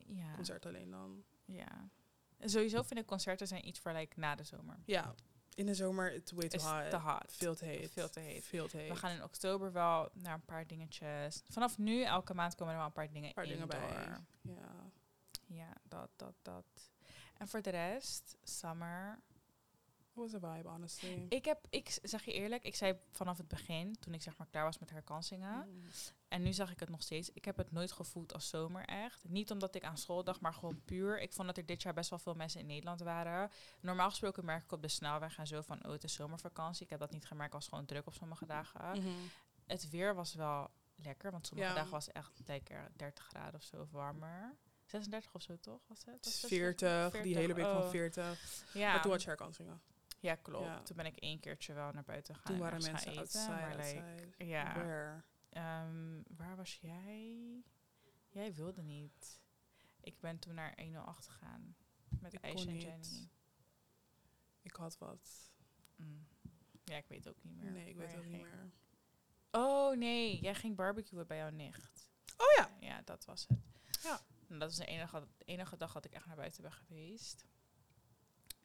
Speaker 2: Ja,
Speaker 1: Concert alleen dan.
Speaker 2: ja. En Sowieso vind ik concerten zijn iets voor like na de zomer.
Speaker 1: Ja, in de zomer it's way too hot.
Speaker 2: te hot.
Speaker 1: Veel te heet.
Speaker 2: Veel te heet.
Speaker 1: Veel te heet.
Speaker 2: We gaan in oktober wel naar een paar dingetjes. Vanaf nu, elke maand komen er wel een paar dingen
Speaker 1: paar dingen
Speaker 2: indoor.
Speaker 1: bij. Ja.
Speaker 2: Ja, dat, dat, dat. En voor de rest, summer.
Speaker 1: Was a vibe, honestly.
Speaker 2: Ik heb, ik zeg je eerlijk, ik zei vanaf het begin, toen ik zeg maar klaar was met herkansingen.
Speaker 1: Mm.
Speaker 2: En nu zag ik het nog steeds. Ik heb het nooit gevoeld als zomer echt. Niet omdat ik aan school dacht, maar gewoon puur. Ik vond dat er dit jaar best wel veel mensen in Nederland waren. Normaal gesproken merk ik op de snelweg en zo van, oh het is zomervakantie. Ik heb dat niet gemerkt, als gewoon druk op sommige dagen.
Speaker 1: Mhm.
Speaker 2: Het weer was wel lekker, want sommige
Speaker 1: Ja.
Speaker 2: dagen was het echt lekker 30 graden of zo of warmer. 36 of zo toch? Was het? Was het
Speaker 1: 40, die hele week van
Speaker 2: Oh.
Speaker 1: 40.
Speaker 2: Ja,
Speaker 1: Maar toen had je herkansingen.
Speaker 2: ja klopt.
Speaker 1: Ja.
Speaker 2: Toen ben ik één keertje wel naar buiten gegaan.
Speaker 1: Toen
Speaker 2: en
Speaker 1: waren mensen
Speaker 2: eten,
Speaker 1: outside,
Speaker 2: maar like,
Speaker 1: outside.
Speaker 2: Ja.
Speaker 1: Where?
Speaker 2: Ehm, waar was jij? Jij wilde niet. Ik ben toen naar 108 gegaan. Met
Speaker 1: Ik
Speaker 2: IJs en. Jenny.
Speaker 1: Ik had wat.
Speaker 2: Mm. Ja, ik weet ook niet meer.
Speaker 1: Nee, ik weet ook niet meer.
Speaker 2: Oh nee, jij ging barbecuen bij jouw nicht.
Speaker 1: Oh ja.
Speaker 2: Ja, dat was het.
Speaker 1: Ja.
Speaker 2: En dat was de enige, de enige dag dat ik echt naar buiten ben geweest.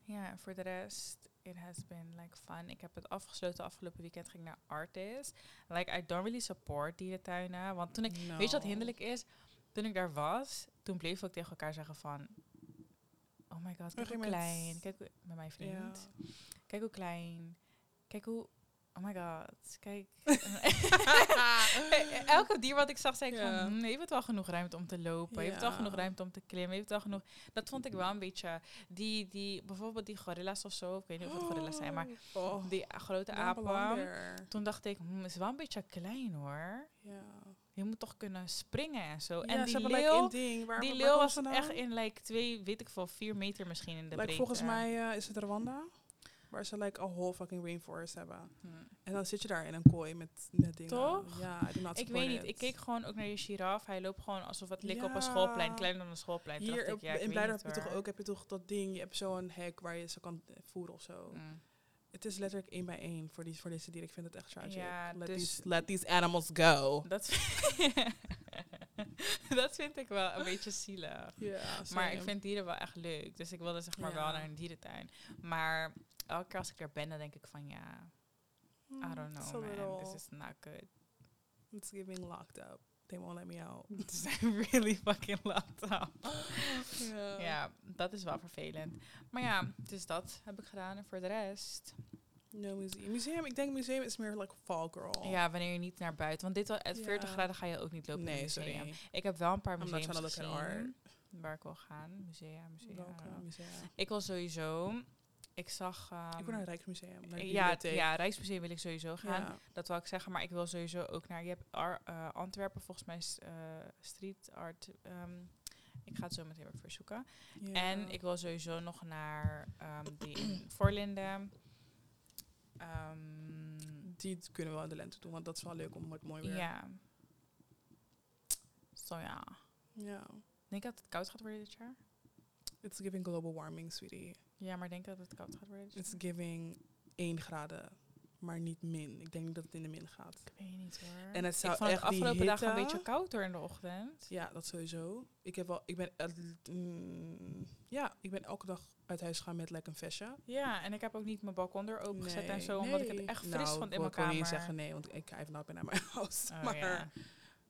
Speaker 2: Ja, en voor de rest, it has been like fun. Ik heb het afgesloten afgelopen weekend, ging naar Artist. Like, I don't really support dierentuinen. Want toen ik, weet je wat hinderlijk is? Toen ik daar was, toen bleef ik tegen elkaar zeggen van... oh my god, kijk hoe klein. Kijk hoe, met mijn vriend. Kijk hoe klein. Kijk hoe, oh my god, kijk. Elke dier wat ik zag, zei ik
Speaker 1: Ja.
Speaker 2: van, hm, heeft het wel genoeg ruimte om te lopen? Heeft het wel
Speaker 1: Ja.
Speaker 2: genoeg ruimte om te klimmen? Heeft het wel genoeg... Dat vond ik wel een beetje, die, die, bijvoorbeeld die gorilla's of zo, ik weet niet of het gorilla's zijn, maar
Speaker 1: Oh,
Speaker 2: die grote apen. Toen dacht ik, hm, is wel een beetje klein hoor.
Speaker 1: Ja.
Speaker 2: Je moet toch kunnen springen en zo.
Speaker 1: Ja,
Speaker 2: en die
Speaker 1: like
Speaker 2: leeuw.
Speaker 1: Waar,
Speaker 2: die leeuw was
Speaker 1: nou?
Speaker 2: echt in like twee, weet ik veel, vier meter misschien in de
Speaker 1: Like,
Speaker 2: breedte.
Speaker 1: volgens mij eh, is het Rwanda. Waar ze like a whole fucking rainforest hebben.
Speaker 2: Hm.
Speaker 1: En dan zit je daar in een kooi met, met dingen.
Speaker 2: Toch?
Speaker 1: Ja,
Speaker 2: Ik weet niet,
Speaker 1: it.
Speaker 2: ik keek gewoon ook naar die giraf. Hij loopt gewoon alsof het lik op een schoolplein, kleiner dan een schoolplein.
Speaker 1: Hier
Speaker 2: dacht ik, ja, ik
Speaker 1: in Blijder
Speaker 2: niet,
Speaker 1: heb je toch ook heb je toch dat ding. Je hebt zo'n hek waar je ze kan voeren of zo.
Speaker 2: Mm.
Speaker 1: Het is letterlijk één bij één voor, die, voor deze dieren. Ik vind het echt tragic.
Speaker 2: Ja,
Speaker 1: let,
Speaker 2: dus-
Speaker 1: these, let these animals go.
Speaker 2: Dat, dat vind ik wel een beetje zielig.
Speaker 1: Ja,
Speaker 2: Maar ik vind dieren wel echt leuk. Dus ik wilde zeg maar wel naar een dierentuin. Maar elke keer als ik er ben, dan denk ik van ja, I
Speaker 1: Mm,
Speaker 2: don't know man, this is not good.
Speaker 1: It's giving locked up. They won't let me out.
Speaker 2: Really fucking locked up.
Speaker 1: ja.
Speaker 2: Ja, dat is wel vervelend. Maar ja, dus dat heb ik gedaan. En voor de rest...
Speaker 1: No museum. Museum, ik denk museum is meer like fall girl.
Speaker 2: Ja, wanneer je niet naar buiten... Want dit wel, at 40
Speaker 1: Ja.
Speaker 2: graden ga je ook niet lopen in
Speaker 1: Nee,
Speaker 2: een museum.
Speaker 1: sorry.
Speaker 2: Ik heb wel een paar museums gezien waar ik wil gaan. Musea, musea.
Speaker 1: Welke musea?
Speaker 2: Ik wil sowieso... Ik zag... ehm,
Speaker 1: ik wil naar het Rijksmuseum. Naar
Speaker 2: ja, ja, Rijksmuseum wil ik sowieso gaan.
Speaker 1: Ja.
Speaker 2: Dat wil ik zeggen. Maar ik wil sowieso ook naar... Je hebt Ar- eh, Antwerpen, volgens mij is, eh, street art... ehm, ik ga het zo meteen even verzoeken.
Speaker 1: Ja.
Speaker 2: En ik wil sowieso nog naar ehm, die in Voorlinden. Ehm,
Speaker 1: Die kunnen we in de lente doen, want dat is wel leuk om het mooi weer.
Speaker 2: ja. Zo ja.
Speaker 1: ja.
Speaker 2: Denk je dat het koud gaat worden dit jaar?
Speaker 1: It's giving global warming, sweetie.
Speaker 2: Ja, maar denk dat het koud gaat worden jaar?
Speaker 1: It's giving 1 graden, maar niet min. Ik denk niet dat het in de min gaat.
Speaker 2: Ik weet niet hoor.
Speaker 1: En het zou
Speaker 2: ik vond
Speaker 1: echt
Speaker 2: afgelopen dagen een beetje koud hoor in de ochtend.
Speaker 1: Ja, dat sowieso. Ik heb wel, ik ben, mm, ja, ik ben elke dag uit huis gaan met like een vestje.
Speaker 2: Ja, en ik heb ook niet mijn balkon er open gezet en zo, omdat ik het echt fris
Speaker 1: nou,
Speaker 2: vond in
Speaker 1: ik
Speaker 2: mijn
Speaker 1: wil gewoon
Speaker 2: kamer.
Speaker 1: niet zeggen nee, want ik not been naar mijn huis.
Speaker 2: Oh,
Speaker 1: maar,
Speaker 2: ja.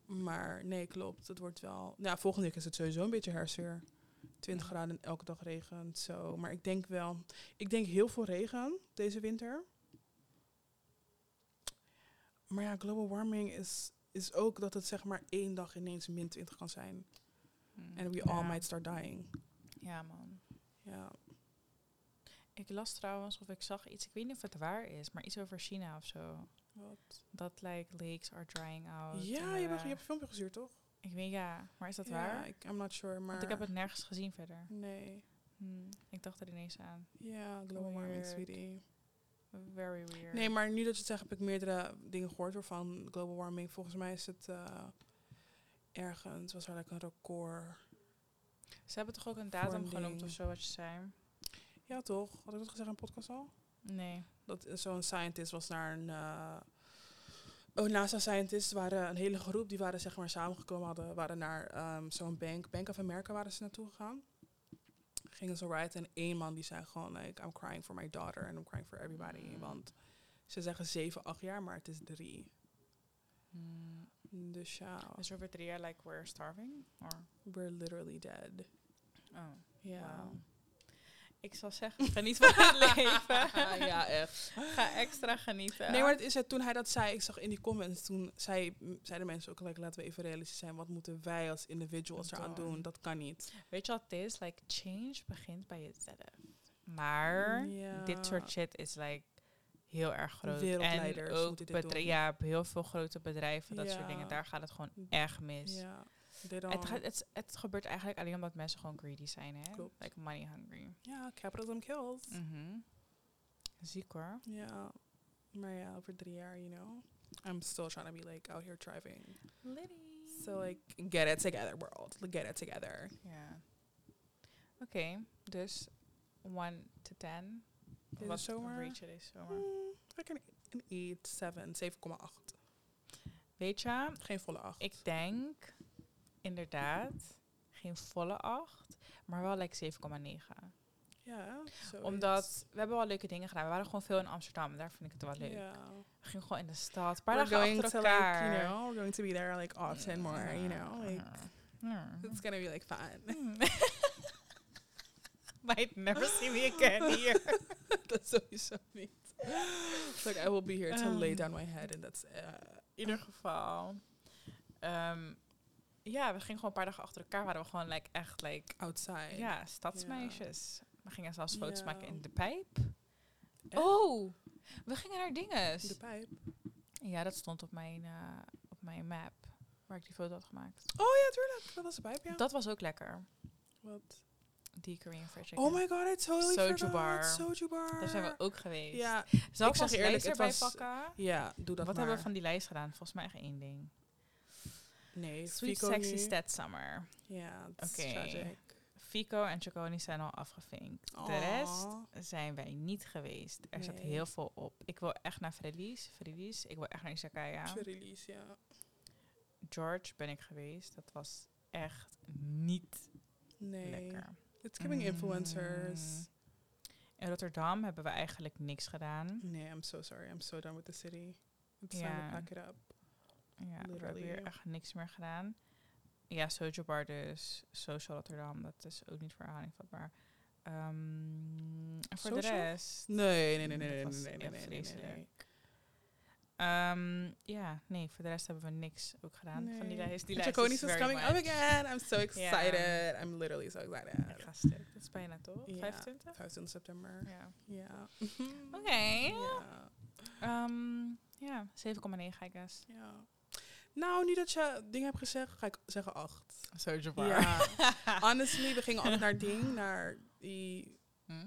Speaker 1: maar nee, klopt. Het wordt wel. Nou, volgende week is het sowieso een beetje herfstweer. 20
Speaker 2: Ja.
Speaker 1: graden en elke dag regent. Zo. Maar ik denk wel, ik denk heel veel regen deze winter. Maar ja, global warming is, is ook dat het zeg maar één dag ineens min 20 kan zijn.
Speaker 2: Hm.
Speaker 1: En we
Speaker 2: Ja.
Speaker 1: all might start dying.
Speaker 2: Ja, man.
Speaker 1: Ja.
Speaker 2: Ik las trouwens of ik zag iets, ik weet niet of het waar is, maar iets over China of zo.
Speaker 1: Wat?
Speaker 2: Dat like lakes are drying out.
Speaker 1: Ja, je, hebt,
Speaker 2: eh,
Speaker 1: je hebt een filmpje gestuurd, toch?
Speaker 2: Ik weet ja, maar is dat
Speaker 1: ja,
Speaker 2: waar?
Speaker 1: Ik, I'm not sure, maar...
Speaker 2: Want ik heb het nergens gezien verder.
Speaker 1: Nee.
Speaker 2: Hm, ik dacht er ineens aan.
Speaker 1: Ja, global warming,
Speaker 2: Weird.
Speaker 1: sweetie.
Speaker 2: Very weird.
Speaker 1: Nee, maar nu dat je het zegt, heb ik meerdere dingen gehoord hoor, van global warming. Volgens mij is het eh, ergens, was er like een record.
Speaker 2: Ze hebben toch ook een datum genoemd of zo, wat je zei?
Speaker 1: Ja, toch? Had ik dat gezegd in een podcast al?
Speaker 2: Nee.
Speaker 1: Dat zo'n scientist was naar een... eh oh, NASA-scientists waren een hele groep, die waren zeg maar samengekomen, hadden, waren naar ehm, zo'n bank, Bank of America waren ze naartoe gegaan. Gingen ze ride en één man die zei gewoon, like, I'm crying for my daughter and I'm crying for everybody.
Speaker 2: Mm.
Speaker 1: Want ze zeggen zeven, acht jaar, maar het is drie.
Speaker 2: Hm.
Speaker 1: Dus ja,
Speaker 2: Dus over drie jaar, like, we're starving? Or?
Speaker 1: we're literally dead.
Speaker 2: Oh,
Speaker 1: Ja.
Speaker 2: wow. Ik zal zeggen, geniet van het leven.
Speaker 1: ja, echt.
Speaker 2: Ga extra genieten.
Speaker 1: Nee, maar het is het, toen hij dat zei, ik zag in die comments, toen zei, zeiden mensen ook, like, laten we even realistisch zijn. Wat moeten wij als individuals eraan
Speaker 2: Doen.
Speaker 1: doen? Dat kan niet.
Speaker 2: Weet je wat het is? Like, change begint bij jezelf. Maar
Speaker 1: Ja.
Speaker 2: dit soort shit is like heel erg groot.
Speaker 1: Wereldleiders
Speaker 2: en ook
Speaker 1: moeten dit doen.
Speaker 2: Ja, heel veel grote bedrijven, dat soort dingen. Daar gaat het gewoon echt mis.
Speaker 1: Ja,
Speaker 2: Het, het, het gebeurt eigenlijk alleen omdat mensen gewoon greedy zijn, hè?
Speaker 1: Klopt.
Speaker 2: Like money hungry.
Speaker 1: ja, capitalism kills.
Speaker 2: Mhm. Ziek hoor.
Speaker 1: Ja, maar ja, over drie jaar, you know. I'm still trying to be like out here thriving.
Speaker 2: Liddy.
Speaker 1: So like, get it together, world. Get it together.
Speaker 2: Ja. Oké, dus 1 to 10.
Speaker 1: Deze
Speaker 2: Wat
Speaker 1: zomer?
Speaker 2: rate je deze zomer?
Speaker 1: Mm, ik een, een 8, 7, 7,8.
Speaker 2: Weet je,
Speaker 1: Geen volle 8.
Speaker 2: ik denk inderdaad geen volle 8, maar wel like 7,9.
Speaker 1: Ja, zoiets.
Speaker 2: Omdat we hebben wel leuke dingen gedaan. We waren gewoon veel in Amsterdam. Daar vind ik het wel leuk. We gingen gewoon in de stad. Een paar
Speaker 1: We're
Speaker 2: dagen
Speaker 1: going
Speaker 2: achter
Speaker 1: to
Speaker 2: elkaar.
Speaker 1: like, you know, we're going to be there like often more, you know. Like,
Speaker 2: Ja.
Speaker 1: it's gonna be like fun.
Speaker 2: Hmm. might never see me again here.
Speaker 1: dat sowieso niet. like, I will be here to lay
Speaker 2: Um.
Speaker 1: down my head and that's... Uh,
Speaker 2: In ieder geval. ehm, ja, we gingen gewoon een paar dagen achter elkaar. Waren we gewoon like, echt like,
Speaker 1: outside.
Speaker 2: ja, stadsmeisjes. We gingen zelfs foto's
Speaker 1: Ja.
Speaker 2: maken in de pijp.
Speaker 1: Echt?
Speaker 2: Oh, we gingen naar dinges.
Speaker 1: De pijp.
Speaker 2: Ja, dat stond op mijn, eh, op mijn map. Waar ik die foto had gemaakt.
Speaker 1: Oh ja, tuurlijk. Dat was de pijp, ja.
Speaker 2: Dat was ook lekker.
Speaker 1: Wat?
Speaker 2: Die Korean fried chicken.
Speaker 1: Oh my god, I totally
Speaker 2: Soju bar.
Speaker 1: Soju bar.
Speaker 2: Daar zijn we ook geweest.
Speaker 1: Ja,
Speaker 2: Zal
Speaker 1: ik
Speaker 2: ik
Speaker 1: zeg
Speaker 2: eerlijk,
Speaker 1: het
Speaker 2: erbij
Speaker 1: was-
Speaker 2: pakken?
Speaker 1: ja, doe dat
Speaker 2: Wat
Speaker 1: maar.
Speaker 2: hebben we van die lijst gedaan? Volgens mij echt één ding.
Speaker 1: Nee,
Speaker 2: Sweet
Speaker 1: Fico
Speaker 2: Sexy. Stat Summer.
Speaker 1: Ja, dat is tragic.
Speaker 2: Fico en Chaconi zijn al afgevinkt. De rest zijn wij niet geweest. Er staat
Speaker 1: Nee.
Speaker 2: heel veel op. Ik wil echt naar Freddy's. Freddy's. Ik wil echt naar Izakaya.
Speaker 1: Release, ja.
Speaker 2: George ben ik geweest. Dat was echt niet
Speaker 1: Nee.
Speaker 2: lekker.
Speaker 1: It's giving influencers.
Speaker 2: Mm. In Rotterdam hebben we eigenlijk niks gedaan.
Speaker 1: Nee, I'm so sorry. I'm so done with the city. It's time to pack it up.
Speaker 2: Ja, we hebben
Speaker 1: Literally.
Speaker 2: weer echt niks meer gedaan. Ja, Sojo Bar dus. Social Rotterdam, dat is ook niet voor herhaling vatbaar. Ehm, en voor de
Speaker 1: Social?
Speaker 2: rest...
Speaker 1: Nee, nee, nee, nee,
Speaker 2: Dat
Speaker 1: nee, nee, nee, nee.
Speaker 2: Ehm, ja, nee, voor de rest hebben we niks ook gedaan van die lijst. Die lijst is
Speaker 1: is coming
Speaker 2: much.
Speaker 1: up again. I'm so excited. I'm literally so excited.
Speaker 2: Ik ga stuk. Dat is bijna toch?
Speaker 1: Ja.
Speaker 2: 25?
Speaker 1: 25 september.
Speaker 2: Ja.
Speaker 1: Ja.
Speaker 2: Oké.
Speaker 1: Ja.
Speaker 2: Ehm, ja, 7,9 I guess.
Speaker 1: Ja. Nou, nu dat je dingen hebt gezegd, ga ik zeggen 8.
Speaker 2: Sojo
Speaker 1: Ja. Honestly, we gingen altijd naar ding, naar die,
Speaker 2: Hm?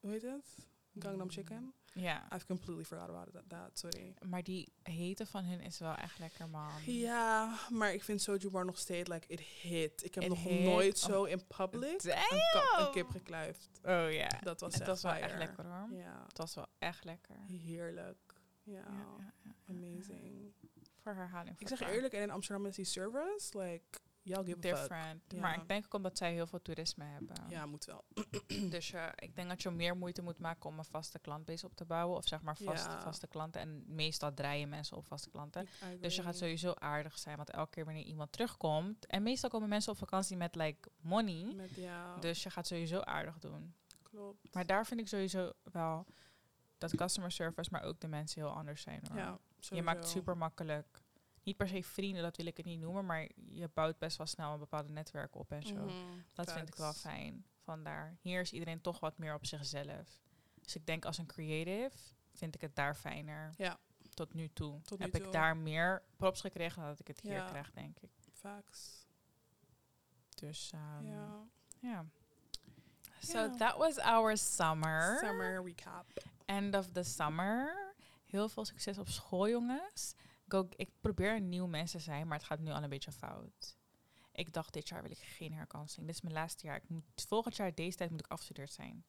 Speaker 1: hoe heet het? Gangnam Chicken.
Speaker 2: Ja,
Speaker 1: I've completely forgot about that, that sorry.
Speaker 2: maar die hete van hun is wel echt lekker, man.
Speaker 1: Ja, maar ik vind Soju Bar nog steeds, like, it hit. Ik heb
Speaker 2: It
Speaker 1: nog
Speaker 2: hit.
Speaker 1: nooit zo in public een, kip gekluifd.
Speaker 2: Oh ja.
Speaker 1: Dat was echt
Speaker 2: was wel echt lekker hoor.
Speaker 1: Ja,
Speaker 2: Het was wel echt lekker.
Speaker 1: heerlijk. Ja,
Speaker 2: ja, ja.
Speaker 1: amazing.
Speaker 2: Voor herhaling.
Speaker 1: Ik zeg eerlijk, en in Amsterdam is die service, like, y'all give.
Speaker 2: Different.
Speaker 1: Ja.
Speaker 2: Maar ik denk ook omdat zij heel veel toerisme hebben.
Speaker 1: Ja, moet wel.
Speaker 2: Dus eh, ik denk dat je meer moeite moet maken om een vaste klantbase op te bouwen. Of zeg maar vaste,
Speaker 1: Ja.
Speaker 2: vaste klanten. En meestal draaien mensen op vaste klanten. Dus je gaat sowieso aardig zijn. Want elke keer wanneer iemand terugkomt. En meestal komen mensen op vakantie met like money.
Speaker 1: Met,
Speaker 2: Dus je gaat sowieso aardig doen.
Speaker 1: klopt.
Speaker 2: Maar daar vind ik sowieso wel dat customer service, maar ook de mensen heel anders zijn. Hoor.
Speaker 1: ja,
Speaker 2: je maakt super makkelijk. Niet per se vrienden, dat wil ik het niet noemen. Maar je bouwt best wel snel een bepaalde netwerk op en zo.
Speaker 1: Mhm,
Speaker 2: Dat vind ik wel fijn. Vandaar, hier is iedereen toch wat meer op zichzelf. Dus ik denk als een creative vind ik het daar fijner.
Speaker 1: Ja.
Speaker 2: Tot nu toe.
Speaker 1: Tot nu
Speaker 2: Heb
Speaker 1: toe.
Speaker 2: ik daar meer props gekregen dan dat ik het hier
Speaker 1: Ja.
Speaker 2: krijg, denk ik.
Speaker 1: Facts.
Speaker 2: Dus ehm,
Speaker 1: ja.
Speaker 2: ja. So that was our summer.
Speaker 1: Summer recap.
Speaker 2: End of the summer. Heel veel succes op school, jongens. Go, ik probeer een nieuw mens te zijn, maar het gaat nu al een beetje fout. Ik dacht, dit jaar wil ik geen herkansing. Dit is mijn laatste jaar. Ik moet, volgend jaar, deze tijd, moet ik afgestudeerd zijn.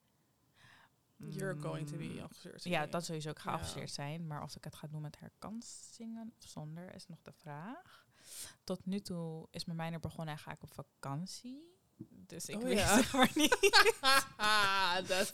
Speaker 1: You're going to be
Speaker 2: Mm,
Speaker 1: afgestudeerd.
Speaker 2: Ja, dat sowieso. Ik ga
Speaker 1: Ja.
Speaker 2: afgestudeerd zijn. Maar of ik het ga doen met herkansingen of zonder, is nog de vraag. Tot nu toe is mijn mijner begonnen en ga ik op vakantie. Dus ik
Speaker 1: Oh
Speaker 2: weet zeg maar niet.
Speaker 1: That's,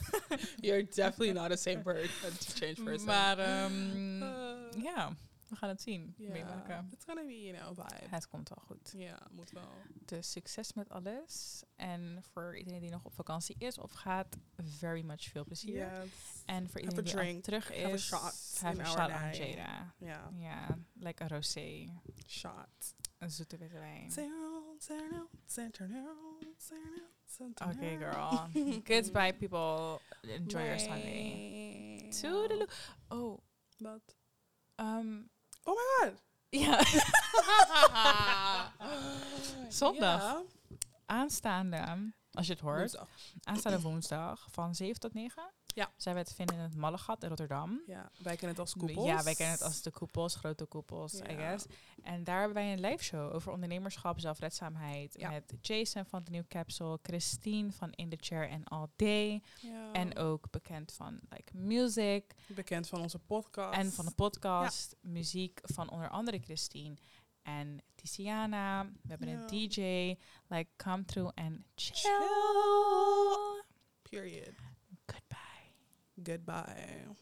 Speaker 1: you're definitely not a same bird. A change person.
Speaker 2: Maar ehm,
Speaker 1: Uh,
Speaker 2: ja, we gaan het zien.
Speaker 1: yeah,
Speaker 2: Meemaken.
Speaker 1: It's gonna be, you know, vibe.
Speaker 2: Het komt wel goed.
Speaker 1: Ja, moet wel.
Speaker 2: Dus succes met alles. En voor iedereen die nog op vakantie is of gaat, very much veel plezier.
Speaker 1: Yes.
Speaker 2: En voor
Speaker 1: Have a
Speaker 2: iedereen die
Speaker 1: drink.
Speaker 2: terug
Speaker 1: Have a
Speaker 2: is,
Speaker 1: shot
Speaker 2: have a shot on. Jada.
Speaker 1: Ja,
Speaker 2: Ja, like een rosé.
Speaker 1: shot.
Speaker 2: Een zoete witte wijn. Oké,
Speaker 1: zero.
Speaker 2: girl. Goodbye, people. Enjoy your Sunday. Toodaloo. Oh,
Speaker 1: Wat?
Speaker 2: ehm,
Speaker 1: Oh my god.
Speaker 2: ja. Zondag.
Speaker 1: Ja.
Speaker 2: Aanstaande, als je het hoort,
Speaker 1: Woensdag.
Speaker 2: aanstaande woensdag van 7 tot 9
Speaker 1: Ja.
Speaker 2: zijn we te vinden in het Mallegat in Rotterdam.
Speaker 1: Ja, wij kennen het als koepels.
Speaker 2: Ja, wij kennen het als de koepels, grote koepels, I guess. En daar hebben wij een live show over ondernemerschap, zelfredzaamheid.
Speaker 1: Ja.
Speaker 2: Met Jason van de New Capsule, Christine van In the Chair and All Day.
Speaker 1: Ja.
Speaker 2: En ook bekend van like, music
Speaker 1: bekend van onze podcast.
Speaker 2: en van de podcast. Muziek van onder andere Christine en Tiziana. We hebben een DJ. Like, come through and chill.
Speaker 1: Chill. Period.
Speaker 2: Goodbye.
Speaker 1: Goodbye.